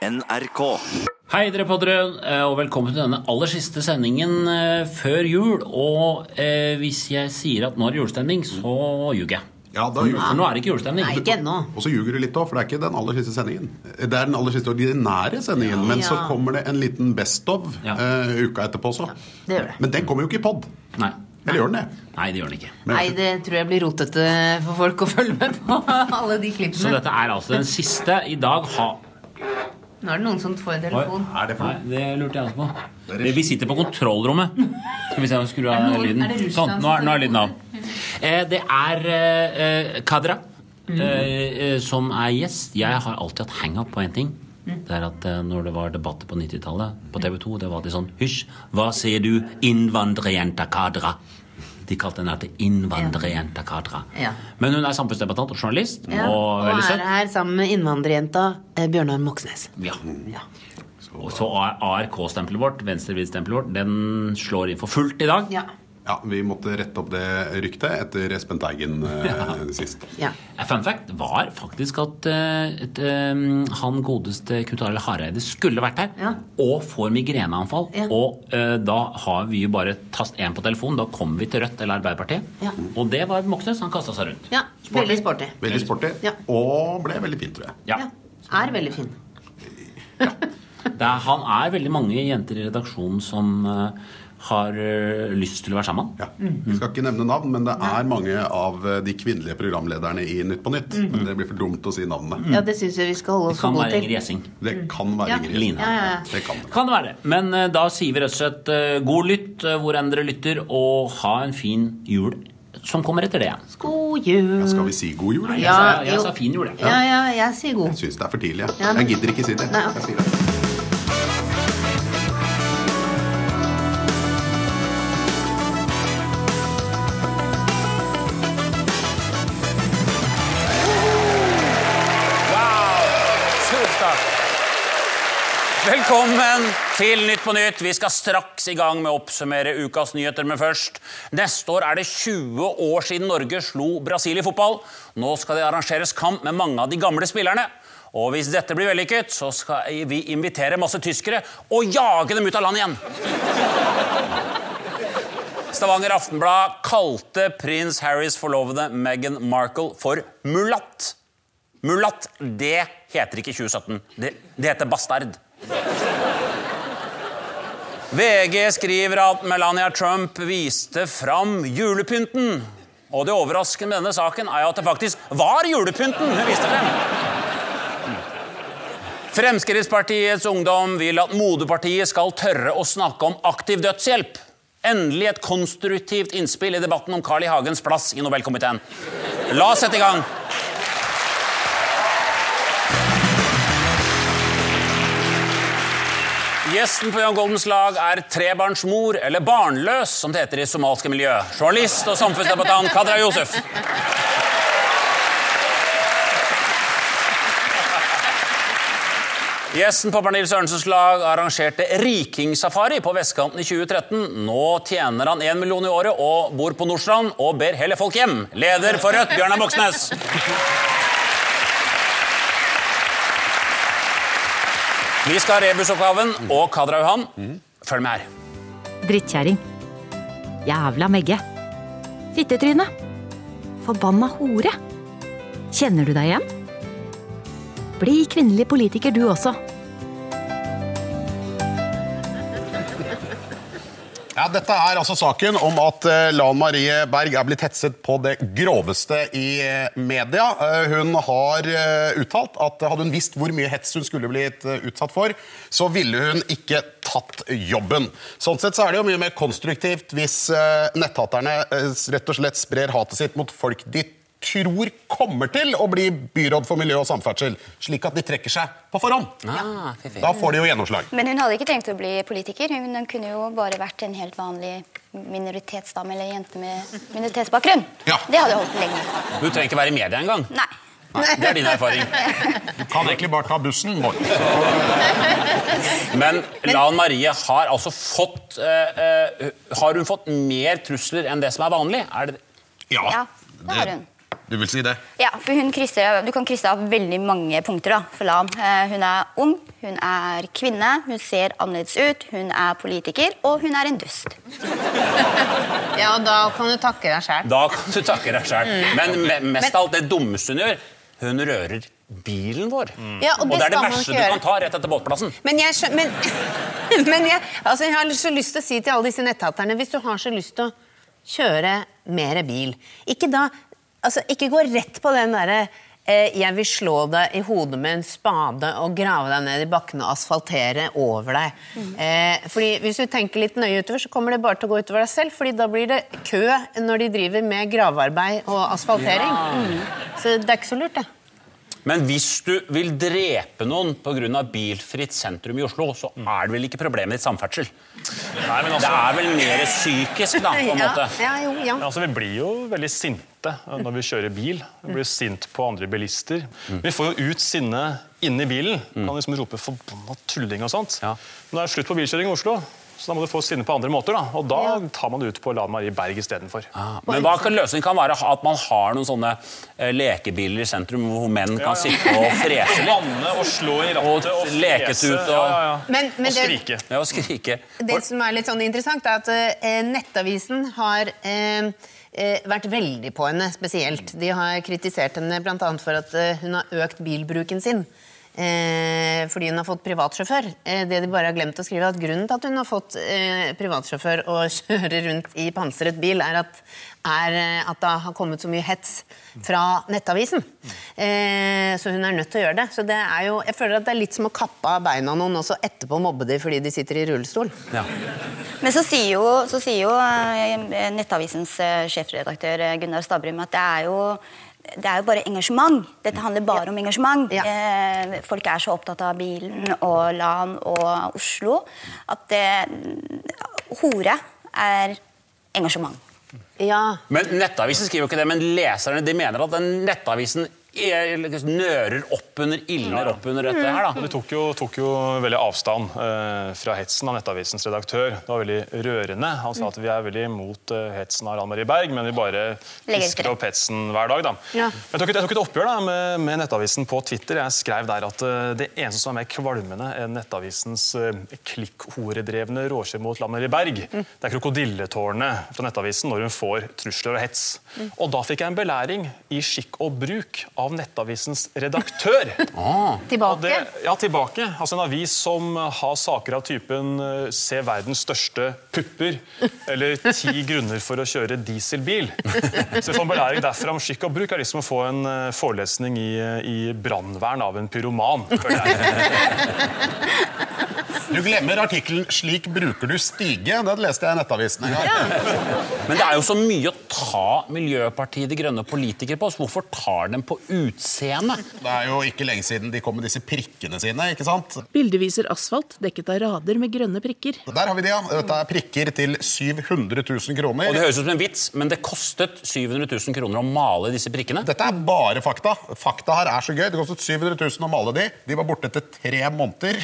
NRK. Hei, dere poddere, eh, og velkommen til denne aller siste sendingen eh, før jul. Og eh, hvis jeg sier at nå er det julestemning, så ljuger jeg. Ja, da For nå er det ikke julestemning. Nei, ikke ennå. Og så ljuger du litt òg, for det er ikke den aller siste sendingen. Det er den aller siste ordinære sendingen, men så kommer det en liten Best of Ja. eh, uka etterpå også. det gjør det. Men den kommer jo ikke i pod. Nei. Eller gjør den det? Nei, det gjør den ikke. Nei, det tror jeg blir rotete for folk å følge med på alle de Så klippene. dette er altså den siste. I dag har Nå er det noen som får en Oi, telefon. Er det for Nei, det lurte jeg også på. Det- Vi sitter på kontrollrommet. Skal vi se om vi skrur av lyden. er det Sånn, nå er, nå er lyden av. Eh, Det er eh, eh, Kadra Mm. eh, eh, som er gjest. Jeg har alltid hatt hang-up på én ting. Mm. Det er at eh, Når det var debatter på 90-tallet på TV 2, det var alltid sånn Hysj, hva sier du, innvandrerjenta Kadra? De kalte henne til innvandrerjenta Kadra. Ja. Men hun er samfunnsdebattant og journalist. Ja, Og og er her sammen med innvandrerjenta eh, Bjørnar Moxnes. Ja. Ja. Og så ARK-stempelet vårt, venstrevriddstempelet vårt, den slår inn for fullt i dag. Ja. Ja, Vi måtte rette opp det ryktet etter Espen Teigen ja. sist. ja. Fun fact var faktisk at eh, et, eh, han godeste Knut Arild Hareide skulle vært her, Ja. og får migreneanfall. Ja. Og uh, da har vi jo bare tast én på telefonen. Da kommer vi til Rødt eller Arbeiderpartiet. Ja. Og det var Moxnes. Han kasta seg rundt. ja. Veldig sporty. Veldig sporty. Ja. Og ble veldig fint, tror jeg. Ja. Ja. Er veldig fin. Det er, han er veldig mange jenter i redaksjonen som eh, har eh, lyst til å være sammen. Ja. Vi skal ikke nevne navn, men det er mange av eh, de kvinnelige programlederne i Nytt på Nytt. Men det blir for dumt å si navnene. Ja, det syns jeg vi skal holde oss for kan gode være til. Det kan være Ja. Ingrid. Gjessing Ja, ja, ja. Det kan det. Kan det være. det. Men eh, da sier vi rett og slett god lytt hvor enn dere lytter, og ha en fin jul som kommer etter det. God jul. Ja, skal vi si god jul? eller? Ja, jeg, sa, jeg sa fin jul, jeg. Ja, ja, jeg sier god. Jeg syns det er for tidlig. jeg. Jeg gidder ikke si det. Nei. Jeg sier det. Velkommen til Nytt på Nytt. Vi skal straks i gang med å oppsummere ukas nyheter, men først. Neste år er det 20 år siden Norge slo Brasil i fotball. Nå skal det arrangeres kamp med mange av de gamle spillerne. Og hvis dette blir vellykket, så skal vi invitere masse tyskere og jage dem ut av landet igjen. Stavanger Aftenblad kalte prins Harrys forlovede Meghan Markle for mulatt. Mulatt, det heter ikke 2017. Det, det heter bastard. VG skriver at Melania Trump viste fram julepynten. Og det overraskende med denne saken er at det faktisk var julepynten hun viste frem. Fremskrittspartiets ungdom vil at moderpartiet skal tørre å snakke om aktiv dødshjelp. Endelig et konstruktivt innspill i debatten om Carl I. Hagens plass i Nobelkomiteen. La oss sette i gang. Gjesten på Jan Goldens lag er trebarnsmor, eller barnløs, som det heter i somalske miljø. Journalist og samfunnsdebattant Kadra Josef. Gjesten på Pernille Sørensens lag arrangerte rikingsafari på vestkanten i 2013. Nå tjener han én million i året og bor på Nordstrand og ber heller folk hjem. Leder for Rødt, Bjørnar Moxnes. Vi skal ha rebusoppgaven og Kadra Johan. Følg med her. Drittkjerring. Jævla Megge. Fittetryne. Forbanna hore. Kjenner du deg igjen? Bli kvinnelig politiker du også. Ja, Dette er altså saken om at eh, Lan Marie Berg er blitt hetset på det groveste i eh, media. Eh, Hun har uttalt at hadde hun visst hvor mye hets hun skulle blitt utsatt for, så ville hun ikke tatt jobben. Sånn sett så er det jo mye mer konstruktivt hvis netthaterne rett og slett sprer hatet sitt mot folk de tror kommer til å bli byråd for miljø og samferdsel, slik at de trekker seg på forhånd. Ah, fy. Da får de jo gjennomslag. Men hun hadde ikke trengt å bli politiker. Hun, hun kunne jo bare vært en helt vanlig minoritetsdame eller jente med minoritetsbakgrunn. Ja. Det hadde holdt lenge. Du trenger ikke være i media engang. Nei. Det er din erfaring. Du kan egentlig bare ta bussen, Morten. Men Lan Marie har altså fått uh, uh, Har hun fått mer trusler enn det som er vanlig? Er det, Ja, det har hun. Du vil si det? Ja, for hun krysser, Du kan krysse av veldig mange punkter da, for Lan. Eh, Hun er ung, hun er kvinne, hun ser annerledes ut, hun er politiker, og hun er en dust. Ja, og da kan du takke deg sjæl. Da kan du takke deg sjæl. Mm. Men mest av alt det dummeste hun gjør, hun rører bilen vår. Ja, og og det det er det verste du kan ta rett etter båtplassen. Men jeg, skjø- men, men jeg, altså jeg har så lyst til å si til alle disse netthaterne Hvis du har så lyst til å kjøre mer bil, ikke da altså Ikke gå rett på den derre eh, jeg vil slå deg i hodet med en spade og grave deg ned i bakken og asfaltere over deg. Eh, fordi Hvis du tenker litt nøye utover, så kommer det bare til å gå utover deg selv. fordi da blir det kø når de driver med gravearbeid og asfaltering. Så det er ikke så lurt, det. Men hvis du vil drepe noen pga. bilfritt sentrum i Oslo, så er det vel ikke problemet ditt samferdsel? Nei, men Det altså, er vel mer psykisk, da, på en måte. Ja, ja, jo, ja. altså, Vi blir jo veldig sinte eh, når vi kjører bil. Vi blir sint på andre bilister. Vi får jo ut sinnet inni bilen. Kan liksom rope 'forbanna tulling' og sånt. Ja. Men det er slutt på bilkjøring i Oslo, så da må du få sinne på andre måter. da. Og da tar man det ut på Lan Marie Berg istedenfor. Ah, Men hva kan løsningen kan være at man har noen sånne eh, lekebiler i sentrum hvor menn kan sitte og frese litt? Vanne og slå i rattet Og og lekes frese. ut og- ja, ja, ja. Men- men og det- skrike. Ja, og skrike. Det som er litt sånn interessant, er at uh, Nettavisen har eh, vært veldig på henne spesielt. De har kritisert henne bl.a. for at eh, hun har økt bilbruken sin. Eh, fordi hun har fått privatsjåfør. Eh, det de bare har glemt å skrive, er at grunnen til at hun har fått eh, privatsjåfør og kjører rundt i pansret bil, er at, er at det har kommet så mye hets fra Nettavisen. Eh, så hun er nødt til å gjøre det. Så det er jo, jeg føler at det er litt som å kappe av beina noen og så etterpå mobbe dem fordi de sitter i rullestol. Ja. Men så sier jo, så sier jo Nettavisens sjefredaktør Gunnar Stabrum at det er jo det er jo bare engasjement. Dette handler bare om engasjement. Ja. Eh, folk er så opptatt av bilen og LAN og Oslo at det, hore er engasjement. Ja, Men Nettavisen skriver jo ikke det, men leserne de mener at den Nettavisen nører opp under, ildner opp under dette her. Da. De tok jo, tok jo veldig avstand eh, fra hetsen av Nettavisens redaktør. Det var veldig rørende. Han sa at vi er veldig imot eh, hetsen av Lan Marie Berg, men vi bare fisker opp hetsen hver dag. Da. Ja. Men jeg tok, et, jeg tok et oppgjør da, med, med Nettavisen på Twitter. Jeg skrev der at eh, det eneste som er mer kvalmende enn Nettavisens uh, klikkhoredrevne råkjør mot Lan Marie Berg, det er krokodilletårnet fra Nettavisen når hun får trusler og hets. Og da fikk jeg en belæring i skikk og bruk av Nettavisens redaktør. Og tilbake. det, ja, tilbake. Altså En avis som har saker av typen eh, 'Se verdens største pupper' eller 'Ti grunner for å kjøre dieselbil'. Så å få en belæring derfra om skikk og bruk er liksom å få en eh, forelesning i, i brannvern av en pyroman. Du glemmer artikkelen 'Slik bruker du stige'. Den leste jeg i Nettavisen en gang. Men det er jo så mye å ta Miljøpartiet De Grønne politikere på. Så hvorfor tar dem på utseendet? Det er jo ikke lenge siden de kom med disse prikkene sine. ikke sant? Bildet viser asfalt dekket av rader med grønne prikker. Der har vi de, ja. Dette er prikker til 700 000 kroner. Og. Det høres ut som en vits, men det kostet 700 000 kroner å male disse prikkene. Dette er bare fakta. Fakta her er så gøy. Det kostet 700 000 å male de. De var borte etter tre måneder.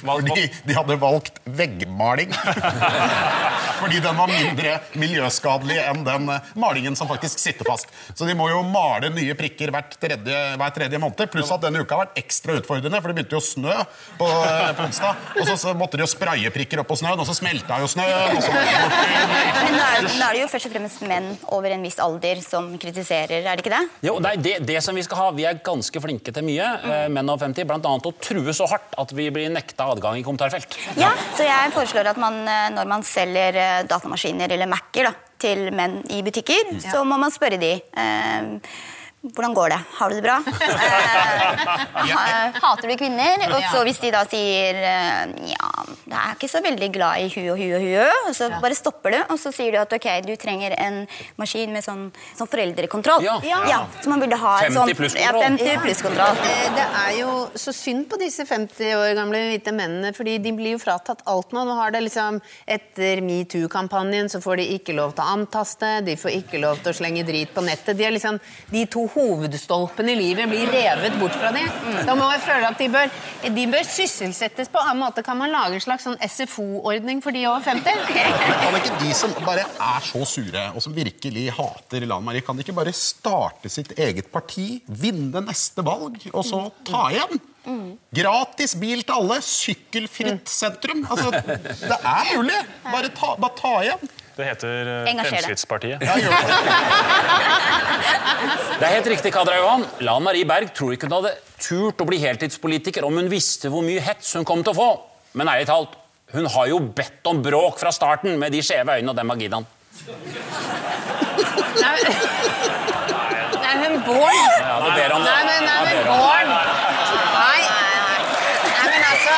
Fordi de hadde valgt veggmaling. Fordi den var mindre miljøskadelig enn den eh, malingen som faktisk sitter fast. Så de må jo male nye prikker hvert tredje, hver tredje måned. Pluss at denne uka har vært ekstra utfordrende, for det begynte jo å snø på, eh, på onsdag. Og så, så måtte de jo spraye prikker opp på snøen, og så smelta jo snøen. Men nå er, nå er det jo først og fremst menn over en viss alder som kritiserer, er det ikke det? Jo, nei, det, det som Vi skal ha, vi er ganske flinke til mye, mm. menn over 50. Blant annet å true så hardt at vi blir nekta adgang i kommentarfelt. Ja, så jeg foreslår at man, eh, når man selger eh, datamaskiner eller Mac-er da, til menn i butikker, så må man spørre de eh, hvordan går det? Har du det bra? Eh, hater du kvinner? Og så hvis de da sier eh, ja, jeg er ikke så veldig glad i hu og hu og hu, og så bare stopper du, og så sier du at ok, du trenger en maskin med sånn, sånn foreldrekontroll. Ja. så man burde ha et 50 sånt pluss ja, kontroll. 50 pluss kontroll. Eh, Det er jo så synd på disse 50 år gamle hvite mennene, fordi de blir jo fratatt alt nå. Nå har det liksom Etter metoo-kampanjen så får de ikke lov til å antaste, de får ikke lov til å slenge drit på nettet. De, er liksom, de to hovedstolpene i livet blir revet bort fra dem. Da må jeg føle at de bør, de bør sysselsettes på annen måte. Kan man lage en slags sånn SFO-ordning for de over 50? Kan ikke de som bare er så sure, og som virkelig hater Lan Marie, kan de ikke bare starte sitt eget parti, vinne neste valg, og så ta igjen? Gratis bil til alle, sykkelfritt sentrum. Altså, det er mulig! Bare ta, bare ta igjen. Det heter eh. Fremskrittspartiet. Ja, det. Er helt riktig, Kadra Johan. Lan Marie Berg tror ikke hun hadde turt å bli heltidspolitiker om hun visste hvor mye hets hun kom til å få. Men ærlig talt, hun har jo bedt om bråk fra starten med de skjeve øynene og den magidaen. Nei, hun Bård Ja, du ber om det. Nei, men, nei, Ja, men ber om det. Bård Nei. Nei, men altså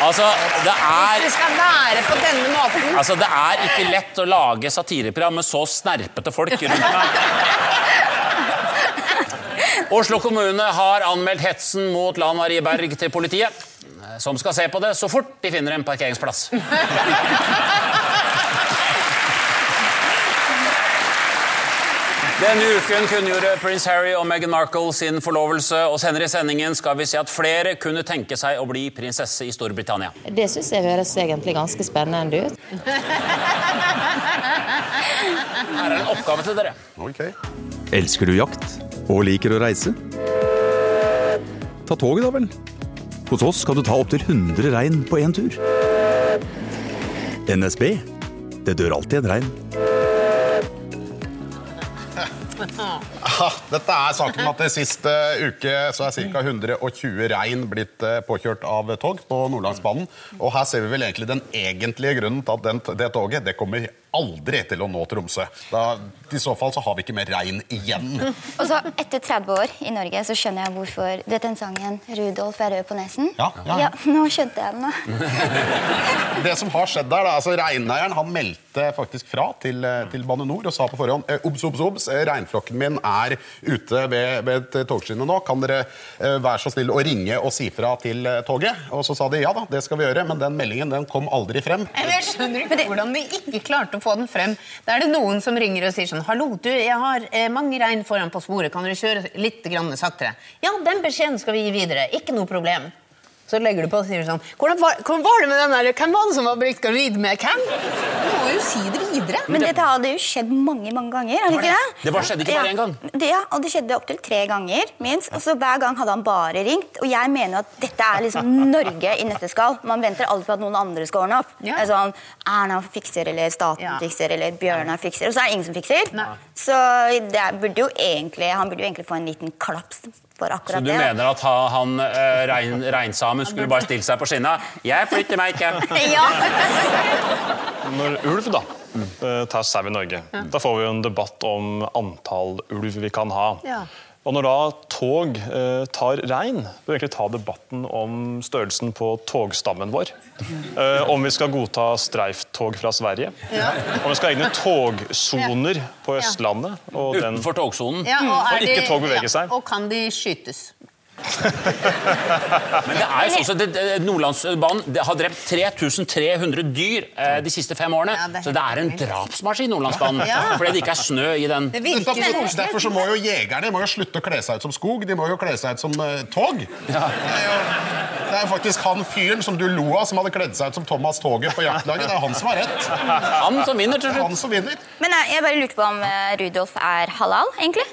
Altså, det er Det skal være på denne måten. Altså, Det er ikke lett å lage satireprogram med så snerpete folk rundt meg. Oslo kommune har anmeldt hetsen mot Lan Marie Berg til politiet, som skal se på det så fort de finner en parkeringsplass. Denne uken kunngjorde prins Harry og Meghan Markle sin forlovelse, og senere i sendingen skal vi se at flere kunne tenke seg å bli prinsesse i Storbritannia. Det syns jeg høres egentlig ganske spennende ut. Her er en oppgave til dere. Ok. Elsker du jakt og liker å reise? Ta toget, da vel. Hos oss kan du ta opptil 100 rein på én tur. NSB. Det dør alltid en rein. Dette er saken at det siste uke så er ca. 120 rein blitt eh, påkjørt av tog på Nordlandsbanen. Og her ser vi vel egentlig den egentlige grunnen til at det toget det kommer aldri til å nå Tromsø. Da, I så fall så har vi ikke mer regn igjen. Og så etter 30 år i Norge så skjønner jeg hvorfor Du vet den sangen 'Rudolf er rød på nesen'? Ja, ja, ja. nå skjønte jeg den. da. Det som har skjedd der, da, altså Reineieren han meldte faktisk fra til, eh, til Bane Nor og sa på forhånd eh, obs, obs, obs, regnflokken reinflokken min er ute ved, ved et togskinne nå. Kan dere eh, være så snill å ringe og si fra til eh, toget? Og så sa de ja da, det skal vi gjøre, men den meldingen den kom aldri frem. Jeg skjønner ikke hvordan de ikke klarte å få den frem. Da er det noen som ringer og sier sånn Hallo, du, jeg har eh, mange rein foran på sporet. Kan dere kjøre litt grann saktere? Ja, den beskjeden skal vi gi videre. Ikke noe problem. Så legger du på og sier sånn Hvordan var, hvordan var det med den der Hvem var det som var blitt gravid med hvem? Må jo si det videre. Men dette hadde jo skjedd mange mange ganger. har det ikke det? Det bare skjedde ikke bare Ja. én gang. Det, ja, og det skjedde opptil tre ganger. minst. Og så Hver gang hadde han bare ringt. Og jeg mener at dette er liksom Norge i nøtteskall. Man venter alltid på at noen andre skal ordne opp. Ja. Er sånn, Erna fikser, eller staten Ja. fikser, eller Bjørnar fikser. Og så er det ingen som fikser. Nei. Så det burde jo egentlig, han burde jo egentlig få en liten klaps for Så du det. mener at ha- han eh, rein, reinsamen skulle bare stilt seg på skinna? Jeg flytter meg ikke. Ja. Når ulv da eh, tar sau i Norge, da får vi jo en debatt om antall ulv vi kan ha. Ja. Og når da tog eh, tar regn, bør vi egentlig ta debatten om størrelsen på togstammen vår. Eh, om vi skal godta streiftog fra Sverige. Om vi skal ha egne togsoner på Østlandet. Og den, Utenfor togsonen. Ja, og For og ikke de- tog beveger ja, seg. Og kan de skytes? Men det er jo sånn, at det, det, Nordlandsbanen det har drept 3300 dyr eh, de siste fem årene. Ja, det er så det er en helt drapsmaskin, Nordlandsbanen. Ja. Fordi det ikke er snø i den. Det virker Derfor, derfor så må jo jegerne må jo slutte å kle seg ut som skog. De må jo kle seg ut som eh, tog. Det, er jo, det er jo faktisk han fyren som du lo av, som hadde kledd seg ut som Thomas Toget på jaktlaget. Det er han som har rett. Han som vinner til er slutt. han som vinner. Men jeg, jeg bare lurte på om eh, Rudolf er halal, egentlig?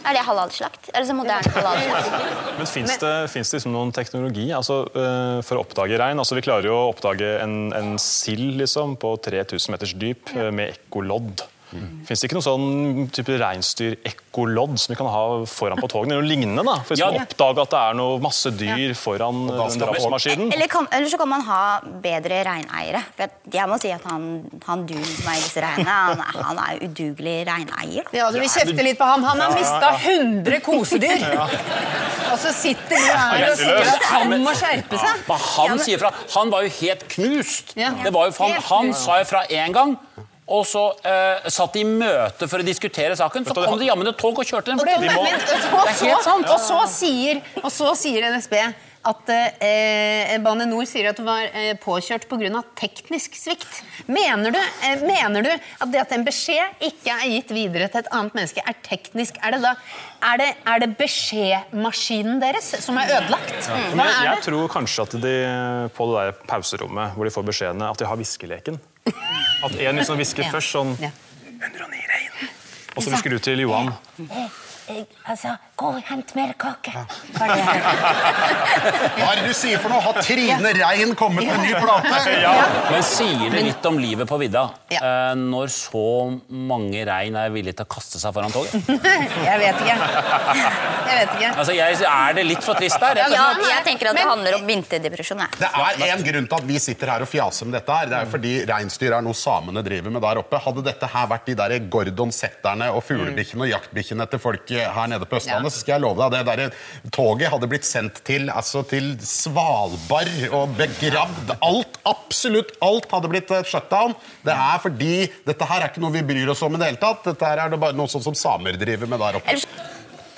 Er det halalslakt? Er det så moderne halalslakt? Men fins det, finnes det liksom noen teknologi altså, uh, for å oppdage rein? Altså, vi klarer jo å oppdage en, en sild liksom, på 3000 meters dyp eh, med ekkolodd. Fins det ikke noe sånn type reinsdyrekkolodd som vi kan ha foran på togene? Eller noe lignende, da? For hvis Ja. man oppdager at det er noe masse dyr foran den skal drapsmaskinen Eller, kan, eller så kan man ha bedre reineiere. For jeg må si at han, han duen som eier disse reinene, han, er- han er udugelig reineier. da. Ja, du vil kjefte litt på han. Han har mista 100 kosedyr! Og så sitter du her og sier at han må skjerpe seg. Men han sier fra. Han var jo helt knust. Ja. Det var jo, han, han sa jo fra én gang. Og så eh, satt de i møte for å diskutere saken. Så kom det jammen et tog og kjørte den. For det. men, og, Det er helt så, sant. og, så sier, og så sier NSB at eh, Bane Nor sier at du var eh, påkjørt pga. teknisk svikt. Mener du, eh, mener du at det at en beskjed ikke er gitt videre til et annet menneske, er teknisk? Er det da er det, er det beskjedmaskinen deres som er ødelagt? Ja. Hva jeg, er jeg tror kanskje at de på det der pauserommet hvor de får beskjedene, at de har viskeleken. At én liksom hvisker Ja. først sånn 109 rein. Og så hvisker du til Johan. Altså, gå og hent mer kake. Hva er det du sier for noe? Har Trine Rein kommet med ny plate? Men sier det litt om livet på vidda Ja. eh, når så mange rein er villige til å kaste seg foran toget? Jeg vet ikke. Jeg vet ikke. Altså, jeg, Er det litt for trist der? Ja, jeg tenker at det handler om vinterdepresjon. jeg. Det er en grunn til at vi sitter her og fjaser med dette. her. Det er fordi reinsdyr er noe samene driver med der oppe. Hadde dette her vært de der Gordon-setterne og fuglebikkjene og jaktbikkjene til folk her nede på Østlandet, Ja. så skal jeg love deg det der toget hadde blitt sendt til, altså, til Svalbard og begravd. Alt, absolutt alt hadde blitt eh, shutdown. Det er fordi dette her er ikke noe vi bryr oss om i det hele tatt. Dette her er det bare noe sånn som samer driver med der oppe.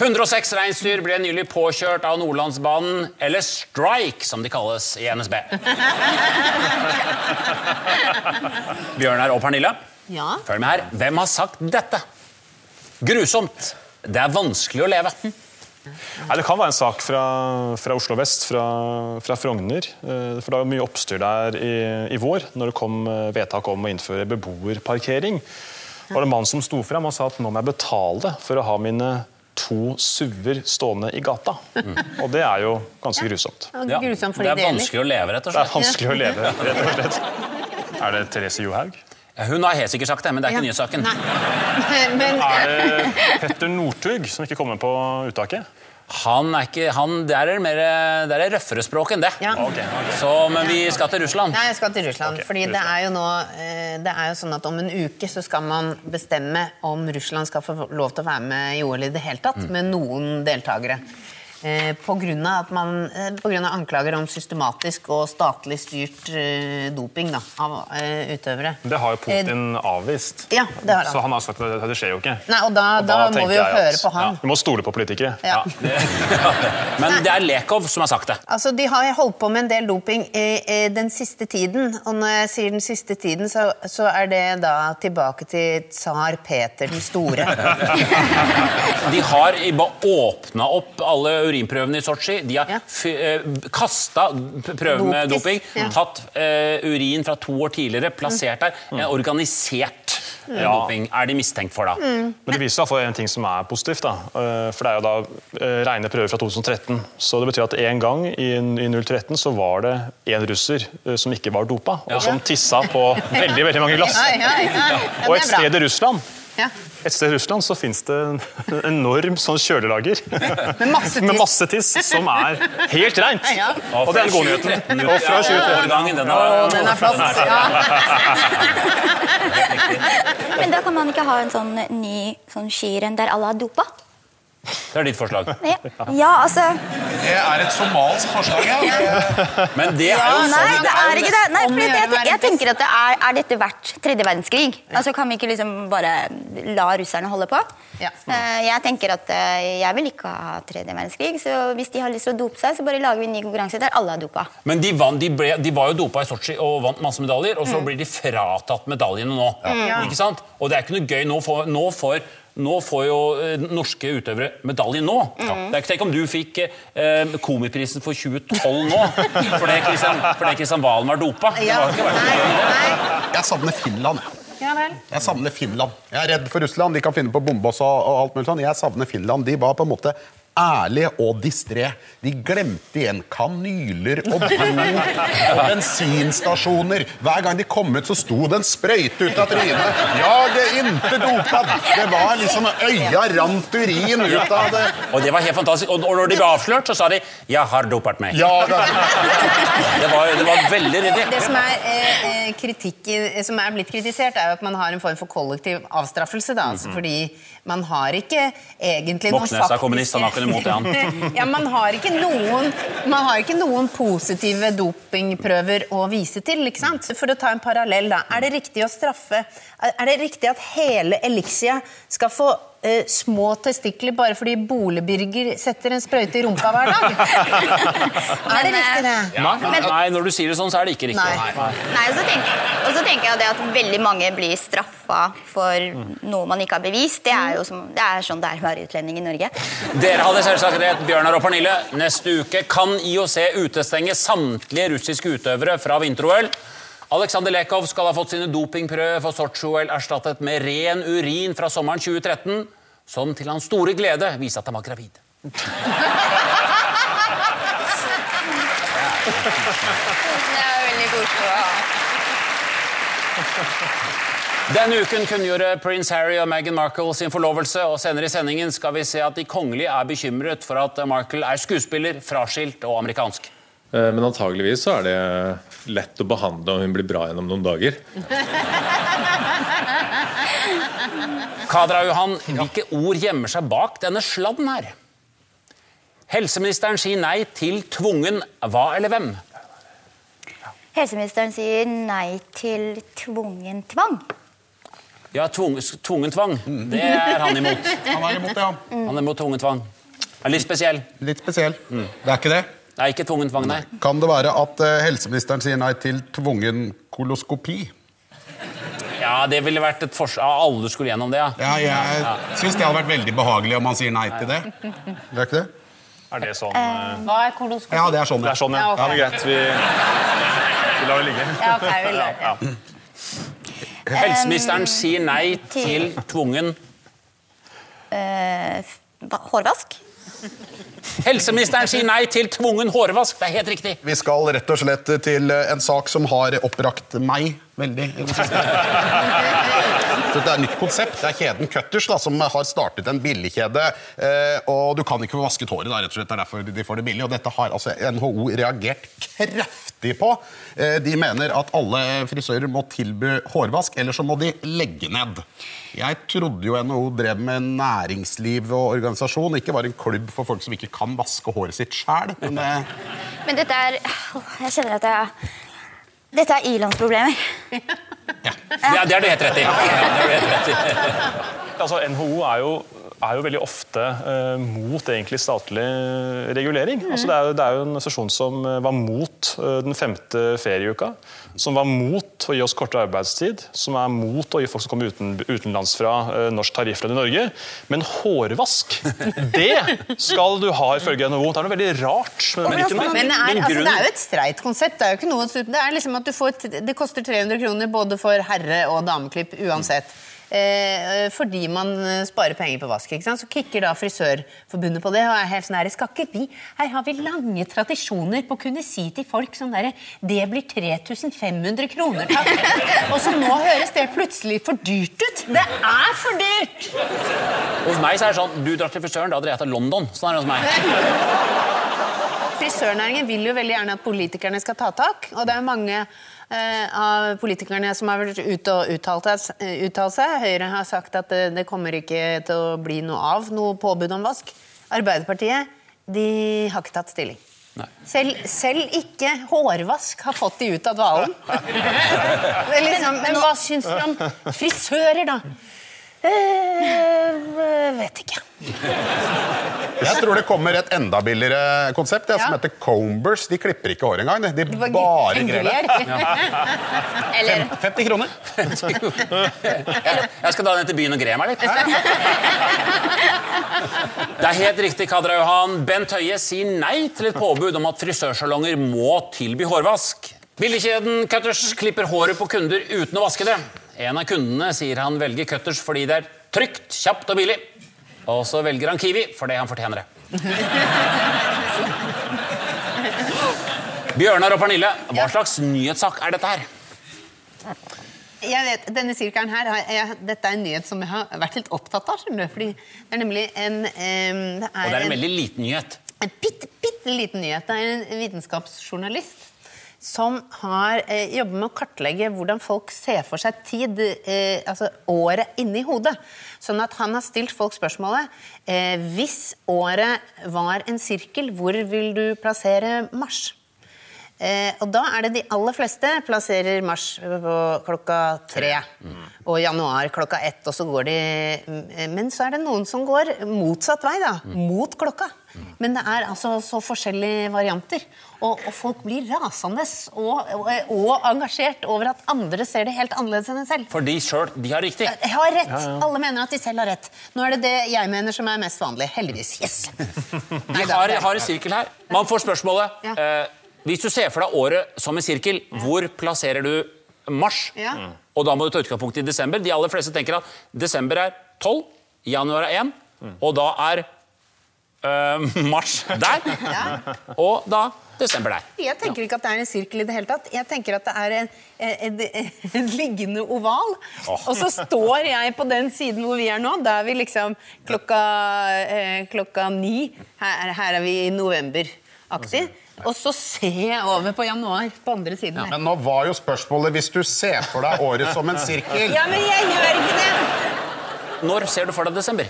106 reinsdyr ble nylig påkjørt av Nordlandsbanen, eller Strike, som de kalles i NSB. Bjørnar og Pernille, Ja. følg med her. Hvem har sagt dette? Grusomt. Det er vanskelig å leve. Nei, Det kan være en sak fra, fra Oslo vest, fra, fra Frogner. Eh, For det var mye oppstyr der i, i vår når det kom eh, vedtak om å innføre beboerparkering. var det en mann som sto frem og sa at nå må jeg betale for å ha mine to SUV-er stående i gata. Og det er jo ganske grusomt. Ja, Grusomt det er vanskelig å leve, rett og slett. Det er vanskelig å leve, rett og slett. Er det Therese Johaug? Hun har helt sikkert sagt det, men det er ikke Ja. nyhetssaken. Men Er det Petter Northug som ikke kommer på uttaket? Han er ikke, han, det er mer det er røffere språk enn det. Ja. Okay, okay. Så, men vi skal til Russland. Ja, jeg skal til Russland. Okay, fordi det er jo nå eh, Det er jo sånn at om en uke så skal man bestemme om Russland skal få lov til å være med i OL i det hele tatt, med noen deltakere. Eh, av, eh, på grunn av anklager om systematisk og statlig styrt eh, doping da, av eh, utøvere. Det har jo Putin avvist. ja, det har han. Så han har sagt at det, skjer jo ikke. Nei, og da, Og da, må vi jo at- høre på han. Ja, vi må stole på politikere. Ja. Men det er Lekov som har sagt det. Altså, De har holdt på med en del doping i, i den siste tiden. Og når jeg sier den siste tiden, så, så er det da tilbake til tsar Peter den store. De har åpna opp alle urinprøvene i Sotsji. De har Ja. ja. kasta prøver med doping, ja. tatt uh, urin fra to år tidligere, plassert der. Mm. organisert mm. Doping er de mistenkt for, da. Mm. Men det viser seg hvert en ting som er positivt. da. Eh, For det er jo da eh, rene prøver fra 2013. Så det betyr at en gang i, i 013 så var det en russer eh, som ikke var dopa, Ja. og som tissa på veldig veldig mange glass. Ja, ja, ja. Ja, Og et er sted i Russland Ja. Et sted i Russland så fins det en enorm sånn kjølelager Med masse tiss. med masse tiss som er helt reint. Ja. Og det er den gode nyheten. Og fra 2013. årgangen, den er, den er flott. Ja. Men da kan man ikke ha en sånn ny sånn skirenn der alle er dopa? Det er ditt forslag. Ja, ja altså Det er et somalsk forslag, ja. Men det er jo Nei, sånn det er ikke det. Nei, fordi jeg, jeg tenker at det er, er dette verdt tredje verdenskrig? Altså Kan vi ikke liksom bare la russerne holde på? Ja. Eh, Jeg tenker at eh, jeg vil ikke ha tredje verdenskrig, så hvis de har lyst til å dope seg, så bare lager vi en ny konkurranse der alle er dopa. Men de, vant, de, ble, de var jo dopa i Sotsji og vant masse medaljer, og så Mm. blir de fratatt medaljene nå. Ikke sant? Og det er ikke noe gøy. Nå får, nå får, nå får jo eh, norske utøvere medalje nå. Mm. Det er ikke Tenk om du fikk eh, Komiprisen for 2012 nå fordi Kristian Valen var dopa. Det Ja. var ikke vært Nei, nei. Jeg savner Finland. jeg. Ja. Jeg savner Finland. Jeg er redd for Russland. De kan finne på å bombe oss og, og alt mulig sånn. Jeg savner Finland. De var på en måte ærlige og distré. De glemte igjen kanyler og blod og bensinstasjoner. Hver gang de kom ut, så sto det en sprøyte ut av trynet. Jage inte dopad! Det var liksom Øya rant urin ut av det. Og det var helt fantastisk. Og, når de ble avslørt, så sa de 'Jeg har dopet meg'. Ja, det, Det, var, det var veldig ryddig. Det som er, eh, eh, kritikk, som er blitt kritisert, er jo at man har en form for kollektiv avstraffelse. Da, altså, fordi man har ikke egentlig noen Moxnes er imot det, han. ja, man har ikke noen Man har ikke noen positive dopingprøver å vise til. ikke sant? For å ta en parallell, da. Er det riktig å straffe Er det riktig at hele Elixia skal få eh, små testikler bare fordi Bole-Birger setter en sprøyte i rumpa hver dag? er det riktig, det? Ja, men, nei, når du sier det sånn, så er det ikke riktig. Nei. Nei, og så tenker, og så tenker jeg det at veldig mange blir straffa for noe man ikke har bevist. Det er jo som, det er sånn det er å være utlending i Norge. Dere hadde selvsagt rett, Bjørnar og Pernille. Neste uke kan IOC utestenge samtlige russiske utøvere fra vinter-OL. Aleksander Lekov skal ha fått sine dopingprøver for Sotsji-OL erstattet med ren urin fra sommeren 2013, som til hans store glede viste at han var gravid. Det er veldig koselig. Denne uken kunngjorde prins Harry og Meghan Markle sin forlovelse, og senere i sendingen skal vi se at de kongelige er bekymret for at Markle er skuespiller, fraskilt og amerikansk. Eh, Men antageligvis så er det lett å behandle om hun blir bra gjennom noen dager. Kadra Johan, hvilke ord gjemmer seg bak denne sladden her? Helseministeren sier nei til tvungen hva eller hvem? Helseministeren sier nei til tvungen tvang. Ja, tvung, tvungen tvang. Det er han imot. Han er imot det, ja. Han er imot tvungen tvang. Er litt spesiell. Litt spesiell. Det er ikke det. Det er ikke tvungen tvang, nei. Kan det være at eh, helseministeren sier nei til tvungen koloskopi? Ja, det ville vært et forslag Alle skulle gjennom det, ja. Ja, jeg syns det hadde vært veldig behagelig om man sier nei til det. Det er ikke det? Er det sånn eh, Hva er koloskopi? Ja, det er sånn. Det er sånn, ja. Ja, ok. ja det er greit. Vi, vi lar det ligge. Ja, okay, vi lar det. Ja. Helseministeren sier nei til tvungen uh, hårvask? Helseministeren sier nei til tvungen hårvask. Det er helt riktig. Vi skal rett og slett til en sak som har oppbrakt meg veldig. I det. Er et nytt konsept. Det er kjeden Cutters da, som har startet en billigkjede. Eh, og du kan ikke få vasket håret, da, rett og slett. Det er derfor de får det billig. Og dette har altså NHO reagert kraftig på. Eh, de mener at alle frisører må tilby hårvask, eller så må de legge ned. Jeg trodde jo NHO drev med næringsliv og organisasjon, ikke bare en klubb for folk som ikke kan vaske håret sitt sjæl. Men Men dette er Jeg kjenner at jeg Dette er ilandsproblemer. Det er, det er du helt rett i. Ja, det er du helt rett i. Altså, NHO er jo, er jo veldig ofte eh, mot egentlig statlig regulering. Altså, det, er jo, det er jo en organisasjon som eh, var mot eh, den femte ferieuka. Som var mot å gi oss kortere arbeidstid. Som er mot å gi folk som kommer uten, utenlands fra eh, norsk tarifflønn i Norge. Men hårvask, det skal du ha ifølge NHO. Det er noe veldig rart med den brikken der. Men det er, altså, det er jo et streit konsept. Det er jo ikke noe, det er liksom at du får, det koster 300 kroner både for herre- og dameklipp uansett. Eh, fordi man eh, sparer penger på vask. ikke sant? Så kicker da Frisørforbundet på det. og er helt sånn her, skal ikke vi, Her har vi lange tradisjoner på å kunne si til folk sånn derre Det blir 3500 kroner, takk. og så nå høres det plutselig for dyrt ut. Det er for dyrt! Hos meg så er det sånn Du drar til frisøren, da drar jeg til London. Sånn er det hos meg. Frisørnæringen vil jo veldig gjerne at politikerne skal ta tak. Og det er mange eh, av politikerne som har vært ute og uttalt, eh, uttalt seg. Høyre har sagt at det, det kommer ikke til å bli noe av noe påbud om vask. Arbeiderpartiet de har ikke tatt stilling. Selv, selv ikke hårvask har fått de ut av dvalen. Liksom, men hva syns du om frisører, da? Eh, vet ikke. Jeg tror det kommer et enda billigere konsept ja, som heter Combers. De klipper ikke håret engang. De bare greier det. Eller 50 kroner. Jeg skal da ned til byen og gre meg litt. Det er helt riktig, Kadra Johan. Bent Høie sier nei til et påbud om at frisørsalonger må tilby hårvask. Billigkjeden Cutters klipper håret på kunder uten å vaske det. En av kundene sier han velger Cutters fordi det er trygt, kjapt og billig. Og så velger han Kiwi fordi han fortjener det. Bjørnar og Pernille, hva slags nyhetssak er dette her? Jeg vet, denne sirkelen her, jeg, Dette er en nyhet som jeg har vært litt opptatt av. skjønner du, fordi Det er nemlig en um, det Og det er en veldig liten nyhet. en bitte, bitte liten nyhet. Det er en vitenskapsjournalist som har eh, jobbet med å kartlegge hvordan folk ser for seg tid, eh, altså året inni hodet. Sånn at han har stilt folk spørsmålet eh, Hvis året var en sirkel, hvor vil du plassere Mars? Eh, og da er det de aller fleste plasserer mars på klokka tre. Og januar klokka ett, og så går de mm, Men så er det noen som går motsatt vei, da. Mot klokka. Men det er altså så forskjellige varianter. Og, og folk blir rasende og, og, og engasjert over at andre ser det helt annerledes enn en selv. For de sjøl, de har riktig. Jeg har rett. Alle mener at de selv har rett. Nå er det det jeg mener som er mest vanlig. Heldigvis. Yes! Vi har, har en sirkel her. Man får spørsmålet. Ja. Eh, hvis du ser for deg året som en sirkel, hvor plasserer du mars? Ja. Og da må du ta utgangspunkt i desember. De aller fleste tenker at desember er 12, januar er 1, og da er øh, mars der. Og da desember der. Jeg tenker ikke at det er en sirkel i det hele tatt. Jeg tenker at det er en, en, en, en liggende oval. Oh. Og så står jeg på den siden hvor vi er nå. Da er vi liksom klokka, eh, klokka ni. Her, her er vi i november-aktig. Og så ser jeg over på januar på andre siden. her. Men nå var jo spørsmålet hvis du ser for deg året som en sirkel. Ja, men jeg gjør ikke det! Når ser du for deg desember?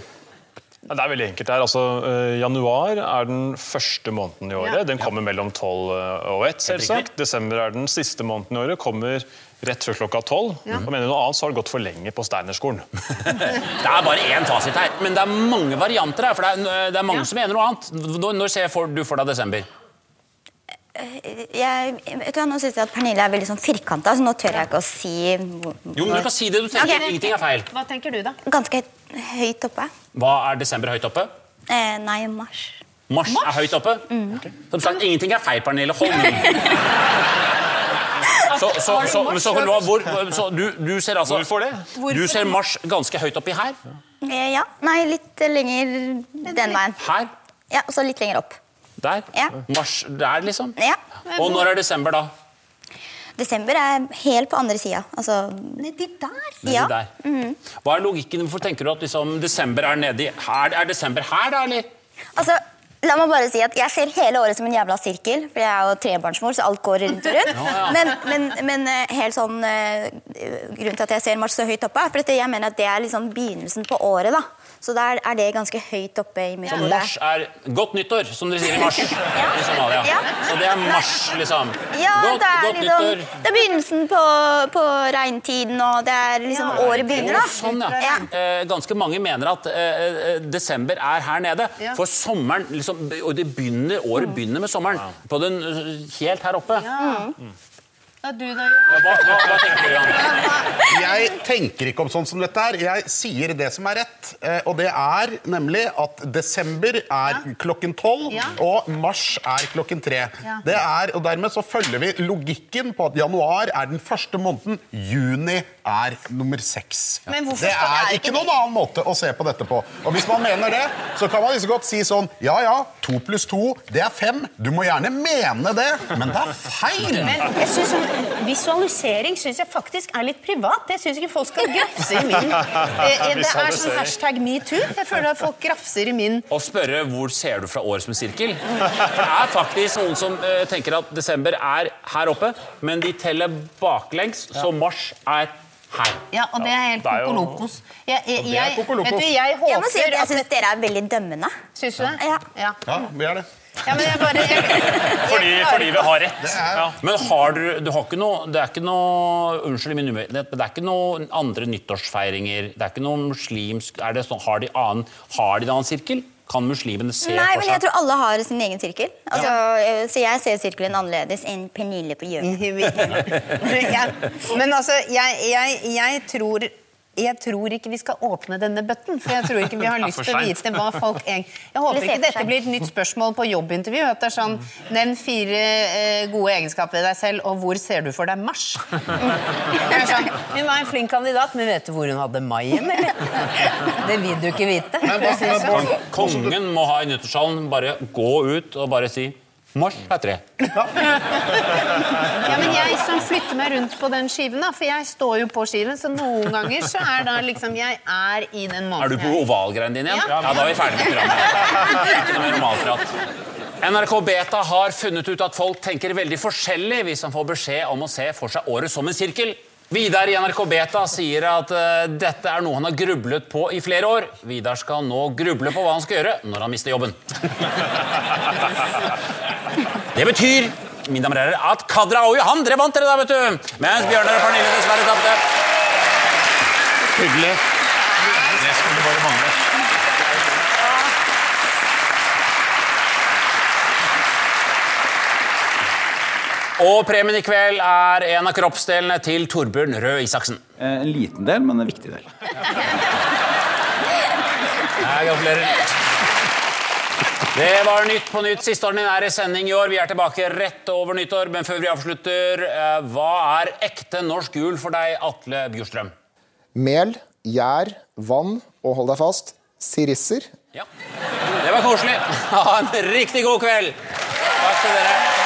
Ja, det er veldig enkelt her. Altså, eh, januar er den første måneden i året. Ja. Den kommer mellom 12 og 1, selvsagt. Desember er den siste måneden i året. Kommer rett før klokka 12. Og mener du noe annet, så har det gått for lenge på Steinerskolen. Det er bare én fasit her, men det er mange varianter her. for Det er, det er mange som mener noe annet. Når ser du for deg desember? Jeg, vet du, nå synes jeg at Pernille er veldig sånn firkanta, så nå tør jeg ikke å si hvor- Jo, men du kan si det du tenker. okay. Ingenting er feil. Hva tenker du, da? Ganske høyt oppe. Hva er desember høyt oppe? Eh, nei, mars. Mars, er høyt oppe. Som sagt, ingenting er feil, Pernille. Hold. Så, så, så, så, hvor, så du, du ser altså Hvorfor det? Du ser Mars ganske høyt oppi her. Eh, ja, nei, litt lenger den veien. Her. Ja, og så litt lenger opp. Der. Ja. Mars der, liksom. Ja. Og når er desember, da? Desember er helt på andre sida. Altså, Nedi der? Nedi Ja. der. Hva er logikken? Hvorfor tenker du at liksom, desember er nedi her? Er desember her, da, eller? altså, la meg bare si at Jeg ser hele året som en jævla sirkel, for jeg er jo trebarnsmor, så alt går rundt og rundt. Ja, ja. Men, men, men eh, helt sånn eh, grunnen til at jeg ser Mars så høyt oppe, er for jeg mener at det er liksom begynnelsen på året. da. Så der er det ganske høyt oppe i mitt hode. mars er godt nyttår, som dere sier i mars i Somalia. Ja. Så det er mars, liksom. Ja, godt, det er godt liksom nyttår. Det er begynnelsen på, på regntiden, og det er liksom året begynner, da. Sånn, ja. Ja. Eh, ganske mange mener at eh, eh, desember er her nede. Ja. For sommeren liksom, Og det begynner, året begynner med sommeren. På den, eh, helt her oppe. Da du, da, Ja, Hva, hva, hva tenker du, Jan? Jeg tenker ikke om sånn som dette her. Jeg sier det som er rett. eh, Og det er nemlig at desember er klokken tolv, Ja. og mars er klokken tre. Ja. Det er, og dermed så følger vi logikken på at januar er den første måneden, juni er nummer seks. Men Det er ikke noen annen måte å se på dette på. Og hvis man mener det, så kan man liksom godt si sånn Ja ja, to pluss to, det er fem. Du må gjerne mene det, men det er feil. Men jeg synes Visualisering syns jeg faktisk er litt privat. Det syns ikke folk skal grafse i min eh, eh, Det er sånn hashtag metoo. Jeg føler at folk grafser i min Og spørre hvor ser du fra året som sirkel. For det er faktisk noen som eh, tenker at desember er her oppe, men de teller baklengs, så mars er her. Ja, og det er helt det er jo- kokolokos. Jeg, jeg, er jeg, kokolokos. vet du, jeg Jeg må si at håper jeg at syns dere er veldig dømmende. Syns du det? Ja. ja. Ja, vi er det. Ja, men jeg bare jeg, Fordi, jeg fordi vi har rett. er- Ja. Men har du, du har ikke noe Det er ikke noe Unnskyld min umørenhet, men det er ikke noe andre nyttårsfeiringer? Det er ikke noe muslimsk er det sånn, Har de annen Har de en annen sirkel? Kan muslimene se Nei, for men jeg tror alle har sin egen sirkel. Altså, ja. Så jeg ser sirkelen annerledes enn Pernille på ja. Men altså, jeg, jeg, jeg tror jeg tror ikke vi skal åpne denne bøtten, for jeg tror ikke vi har lyst til å vite hva folk Jeg håper ikke dette blir et nytt spørsmål på jobbintervju. At det er sånn Nevn fire eh, gode egenskaper ved deg selv, og hvor ser du for deg Mars? Sånn, Hun var en flink kandidat, men vet du hvor hun hadde maien, eller? Det vil du ikke vite. Men synes jeg. Bård, Kongen må ha i nyttårstalen bare gå ut og bare si Mars er tre. Ja, men jeg som flytter meg rundt på den skiven, da, for jeg står jo på skiven, så noen ganger så er da liksom Jeg er i den måten Er du på ovalgreiene din igjen? Ja. Ja, da er vi ferdig med programmet. Ikke noe mer normalprat. NRK Beta har funnet ut at folk tenker veldig forskjellig hvis han får beskjed om å se for seg året som en sirkel. Vidar i NRK Beta sier at eh, dette er noe han har grublet på i flere år. Vidar skal nå gruble på hva han skal gjøre når han mister jobben. Det betyr mine damer og herrer, at Kadra og Johan dere vant dere da, vet du. Mens Bjørnar og Pernille dessverre tapte. Hyggelig. Det skulle bare mangle. Og premien i kveld er en av kroppsdelene til Torbjørn Røe Isaksen. En liten del, men en viktig del. Jeg gratulerer. Det var Nytt på Nytt, siste ordinære sending i år. Vi er tilbake rett over nyttår. Men før vi avslutter, eh, hva er ekte norsk jul for deg, Atle Bjurstrøm? Mel, gjær, vann og hold deg fast sirisser. Ja. Det var koselig. Ha en riktig god kveld. Takk til dere.